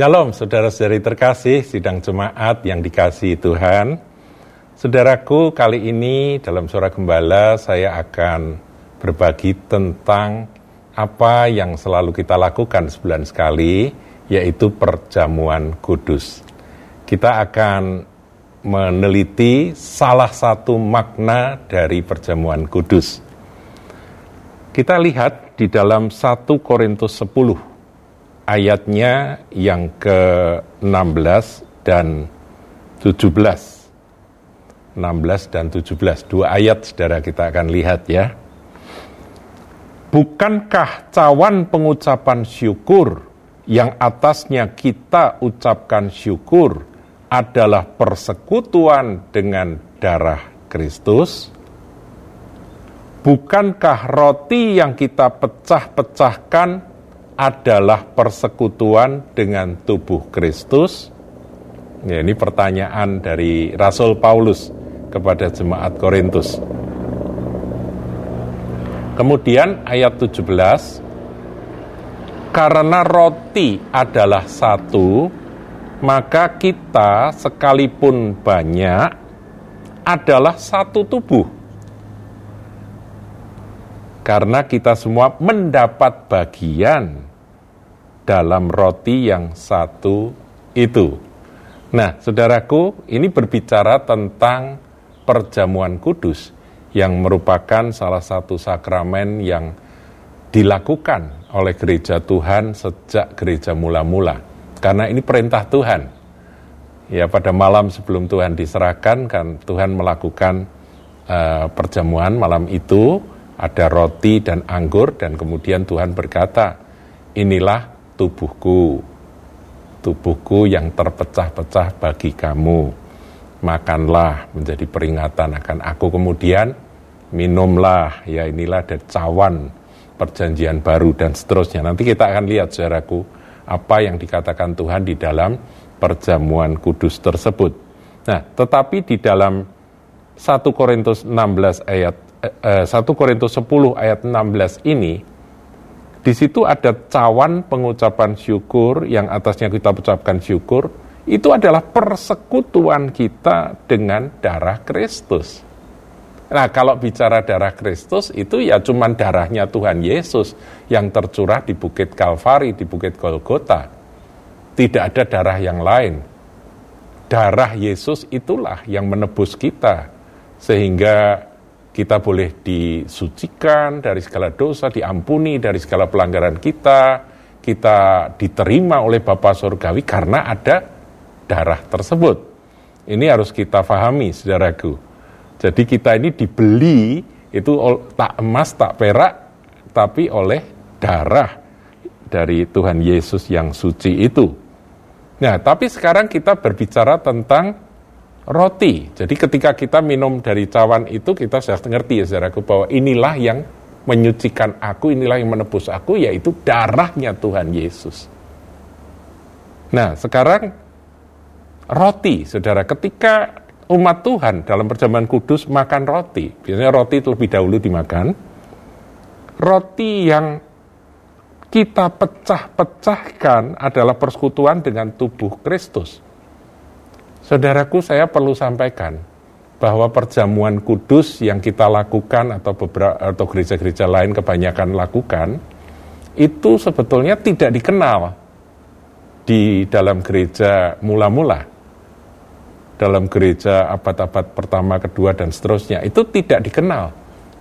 Shalom saudara-saudari terkasih, sidang jemaat yang dikasihi Tuhan. Saudaraku, kali ini dalam surah gembala saya akan berbagi tentang apa yang selalu kita lakukan sebulan sekali, yaitu perjamuan kudus. Kita akan meneliti salah satu makna dari perjamuan kudus. Kita lihat di dalam 1 Korintus 10 ayatnya yang ke-16 dan 17. 16 dan 17, dua ayat saudara kita akan lihat ya. Bukankah cawan pengucapan syukur yang atasnya kita ucapkan syukur adalah persekutuan dengan darah Kristus? Bukankah roti yang kita pecah-pecahkan adalah persekutuan dengan tubuh Kristus? Ya, ini pertanyaan dari Rasul Paulus kepada jemaat Korintus. Kemudian ayat 17, karena roti adalah satu, maka kita sekalipun banyak adalah satu tubuh. Karena kita semua mendapat bagian dalam roti yang satu itu. Nah, saudaraku, ini berbicara tentang perjamuan kudus yang merupakan salah satu sakramen yang dilakukan oleh gereja Tuhan sejak gereja mula-mula. Karena ini perintah Tuhan. Ya, pada malam sebelum Tuhan diserahkan kan Tuhan melakukan uh, perjamuan malam itu ada roti dan anggur dan kemudian Tuhan berkata, "Inilah tubuhku, tubuhku yang terpecah-pecah bagi kamu. Makanlah menjadi peringatan akan aku kemudian minumlah ya inilah ada cawan perjanjian baru dan seterusnya. Nanti kita akan lihat saudaraku apa yang dikatakan Tuhan di dalam perjamuan kudus tersebut. Nah, tetapi di dalam 1 Korintus 16 ayat eh, 1 eh, Korintus 10 ayat 16 ini di situ ada cawan pengucapan syukur yang atasnya kita ucapkan syukur. Itu adalah persekutuan kita dengan darah Kristus. Nah, kalau bicara darah Kristus itu ya cuman darahnya Tuhan Yesus yang tercurah di Bukit Kalvari, di Bukit Golgota. Tidak ada darah yang lain. Darah Yesus itulah yang menebus kita sehingga kita boleh disucikan dari segala dosa, diampuni dari segala pelanggaran kita, kita diterima oleh Bapa Surgawi karena ada darah tersebut. Ini harus kita fahami, saudaraku. Jadi kita ini dibeli itu tak emas, tak perak, tapi oleh darah dari Tuhan Yesus yang suci itu. Nah, tapi sekarang kita berbicara tentang roti. Jadi ketika kita minum dari cawan itu kita sudah ngerti ya saudaraku bahwa inilah yang menyucikan aku, inilah yang menebus aku yaitu darahnya Tuhan Yesus. Nah, sekarang roti, Saudara, ketika umat Tuhan dalam perjamuan kudus makan roti, biasanya roti itu lebih dahulu dimakan. Roti yang kita pecah-pecahkan adalah persekutuan dengan tubuh Kristus. Saudaraku, saya perlu sampaikan bahwa perjamuan kudus yang kita lakukan atau beberapa atau gereja-gereja lain kebanyakan lakukan itu sebetulnya tidak dikenal di dalam gereja mula-mula. Dalam gereja abad-abad pertama, kedua dan seterusnya itu tidak dikenal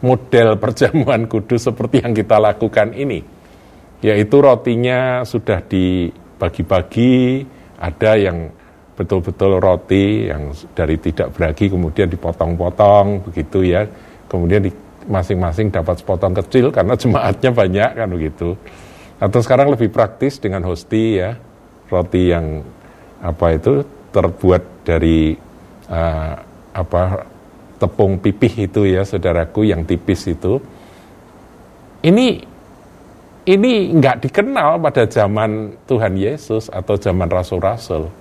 model perjamuan kudus seperti yang kita lakukan ini. Yaitu rotinya sudah dibagi-bagi, ada yang betul-betul roti yang dari tidak beragi kemudian dipotong-potong begitu ya. Kemudian di masing-masing dapat sepotong kecil karena jemaatnya banyak kan begitu. Atau sekarang lebih praktis dengan hosti ya. Roti yang apa itu terbuat dari uh, apa tepung pipih itu ya saudaraku yang tipis itu. Ini ini nggak dikenal pada zaman Tuhan Yesus atau zaman rasul-rasul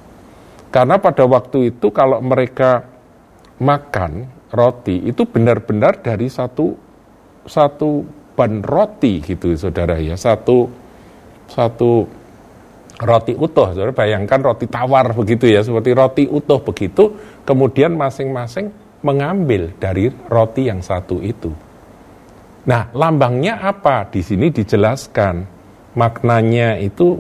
karena pada waktu itu kalau mereka makan roti itu benar-benar dari satu satu ban roti gitu saudara ya satu satu roti utuh. Saudara bayangkan roti tawar begitu ya, seperti roti utuh begitu, kemudian masing-masing mengambil dari roti yang satu itu. Nah, lambangnya apa? Di sini dijelaskan. Maknanya itu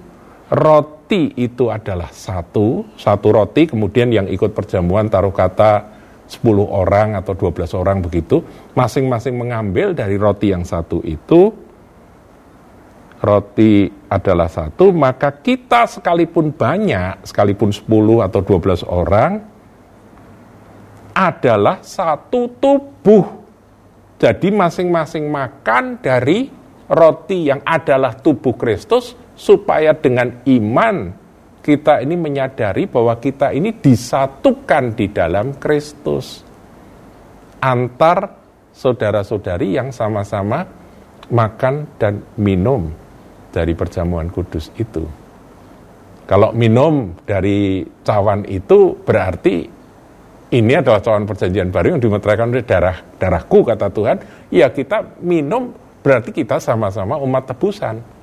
roti itu adalah satu, satu roti, kemudian yang ikut perjamuan taruh kata 10 orang atau 12 orang begitu, masing-masing mengambil dari roti yang satu itu, roti adalah satu, maka kita sekalipun banyak, sekalipun 10 atau 12 orang, adalah satu tubuh. Jadi masing-masing makan dari roti yang adalah tubuh Kristus, supaya dengan iman kita ini menyadari bahwa kita ini disatukan di dalam Kristus. Antar saudara-saudari yang sama-sama makan dan minum dari perjamuan kudus itu. Kalau minum dari cawan itu berarti ini adalah cawan perjanjian baru yang dimeteraikan oleh darah darahku kata Tuhan. Ya kita minum berarti kita sama-sama umat tebusan.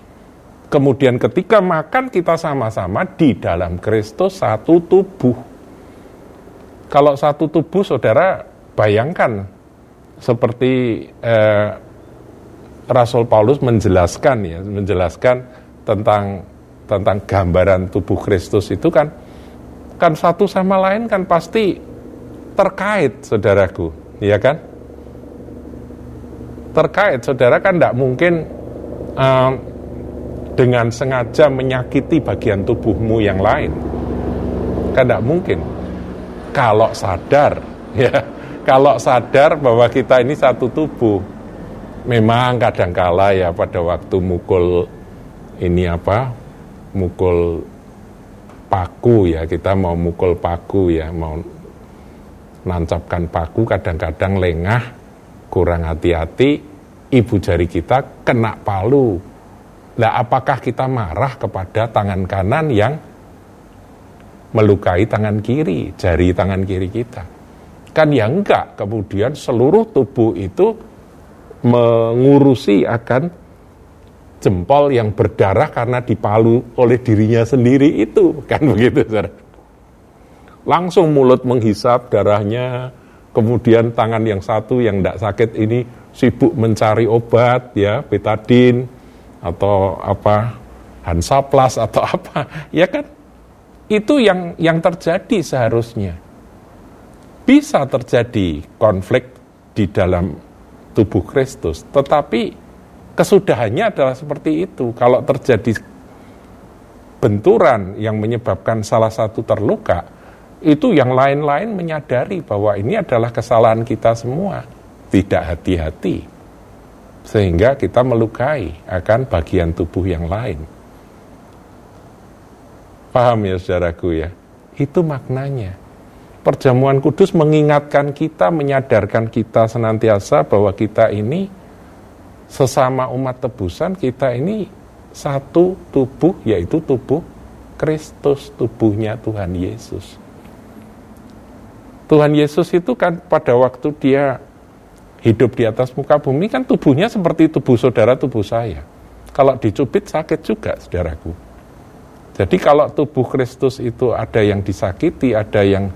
Kemudian ketika makan kita sama-sama di dalam Kristus satu tubuh. Kalau satu tubuh saudara bayangkan seperti eh, Rasul Paulus menjelaskan ya, menjelaskan tentang tentang gambaran tubuh Kristus itu kan kan satu sama lain kan pasti terkait saudaraku, ya kan? Terkait saudara kan tidak mungkin um, dengan sengaja menyakiti bagian tubuhmu yang lain, kan tidak mungkin. Kalau sadar, ya, kalau sadar bahwa kita ini satu tubuh, memang kadangkala ya pada waktu mukul ini apa mukul paku ya kita mau mukul paku ya mau nancapkan paku kadang-kadang lengah kurang hati-hati ibu jari kita kena palu lah apakah kita marah kepada tangan kanan yang melukai tangan kiri jari tangan kiri kita? Kan ya enggak kemudian seluruh tubuh itu mengurusi akan jempol yang berdarah karena dipalu oleh dirinya sendiri itu. Kan begitu saudara? Langsung mulut menghisap darahnya kemudian tangan yang satu yang tidak sakit ini sibuk mencari obat ya betadin atau apa hansaplas atau apa ya kan itu yang yang terjadi seharusnya bisa terjadi konflik di dalam tubuh Kristus. Tetapi kesudahannya adalah seperti itu. Kalau terjadi benturan yang menyebabkan salah satu terluka, itu yang lain-lain menyadari bahwa ini adalah kesalahan kita semua. Tidak hati-hati. Sehingga kita melukai akan bagian tubuh yang lain. Paham ya saudaraku ya? Itu maknanya perjamuan kudus mengingatkan kita, menyadarkan kita senantiasa bahwa kita ini sesama umat tebusan, kita ini satu tubuh, yaitu tubuh Kristus, tubuhnya Tuhan Yesus. Tuhan Yesus itu kan pada waktu dia hidup di atas muka bumi kan tubuhnya seperti tubuh saudara, tubuh saya. Kalau dicubit sakit juga, saudaraku. Jadi kalau tubuh Kristus itu ada yang disakiti, ada yang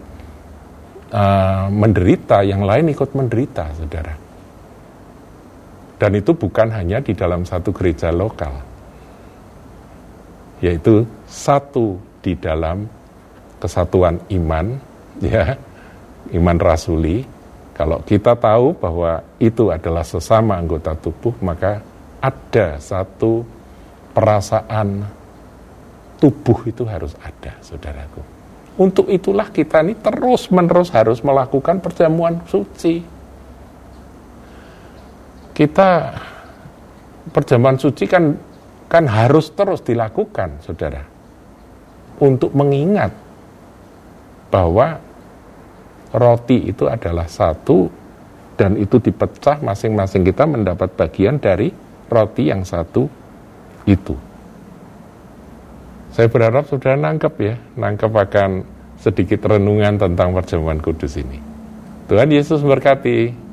uh, menderita, yang lain ikut menderita, saudara. Dan itu bukan hanya di dalam satu gereja lokal, yaitu satu di dalam kesatuan iman, ya, iman rasuli. Kalau kita tahu bahwa itu adalah sesama anggota tubuh, maka ada satu perasaan tubuh itu harus ada, saudaraku. Untuk itulah kita ini terus-menerus harus melakukan perjamuan suci. Kita perjamuan suci kan kan harus terus dilakukan, Saudara. Untuk mengingat bahwa roti itu adalah satu dan itu dipecah masing-masing kita mendapat bagian dari roti yang satu itu. Saya berharap sudah nangkep ya, nangkep akan sedikit renungan tentang perjamuan kudus ini. Tuhan Yesus berkati.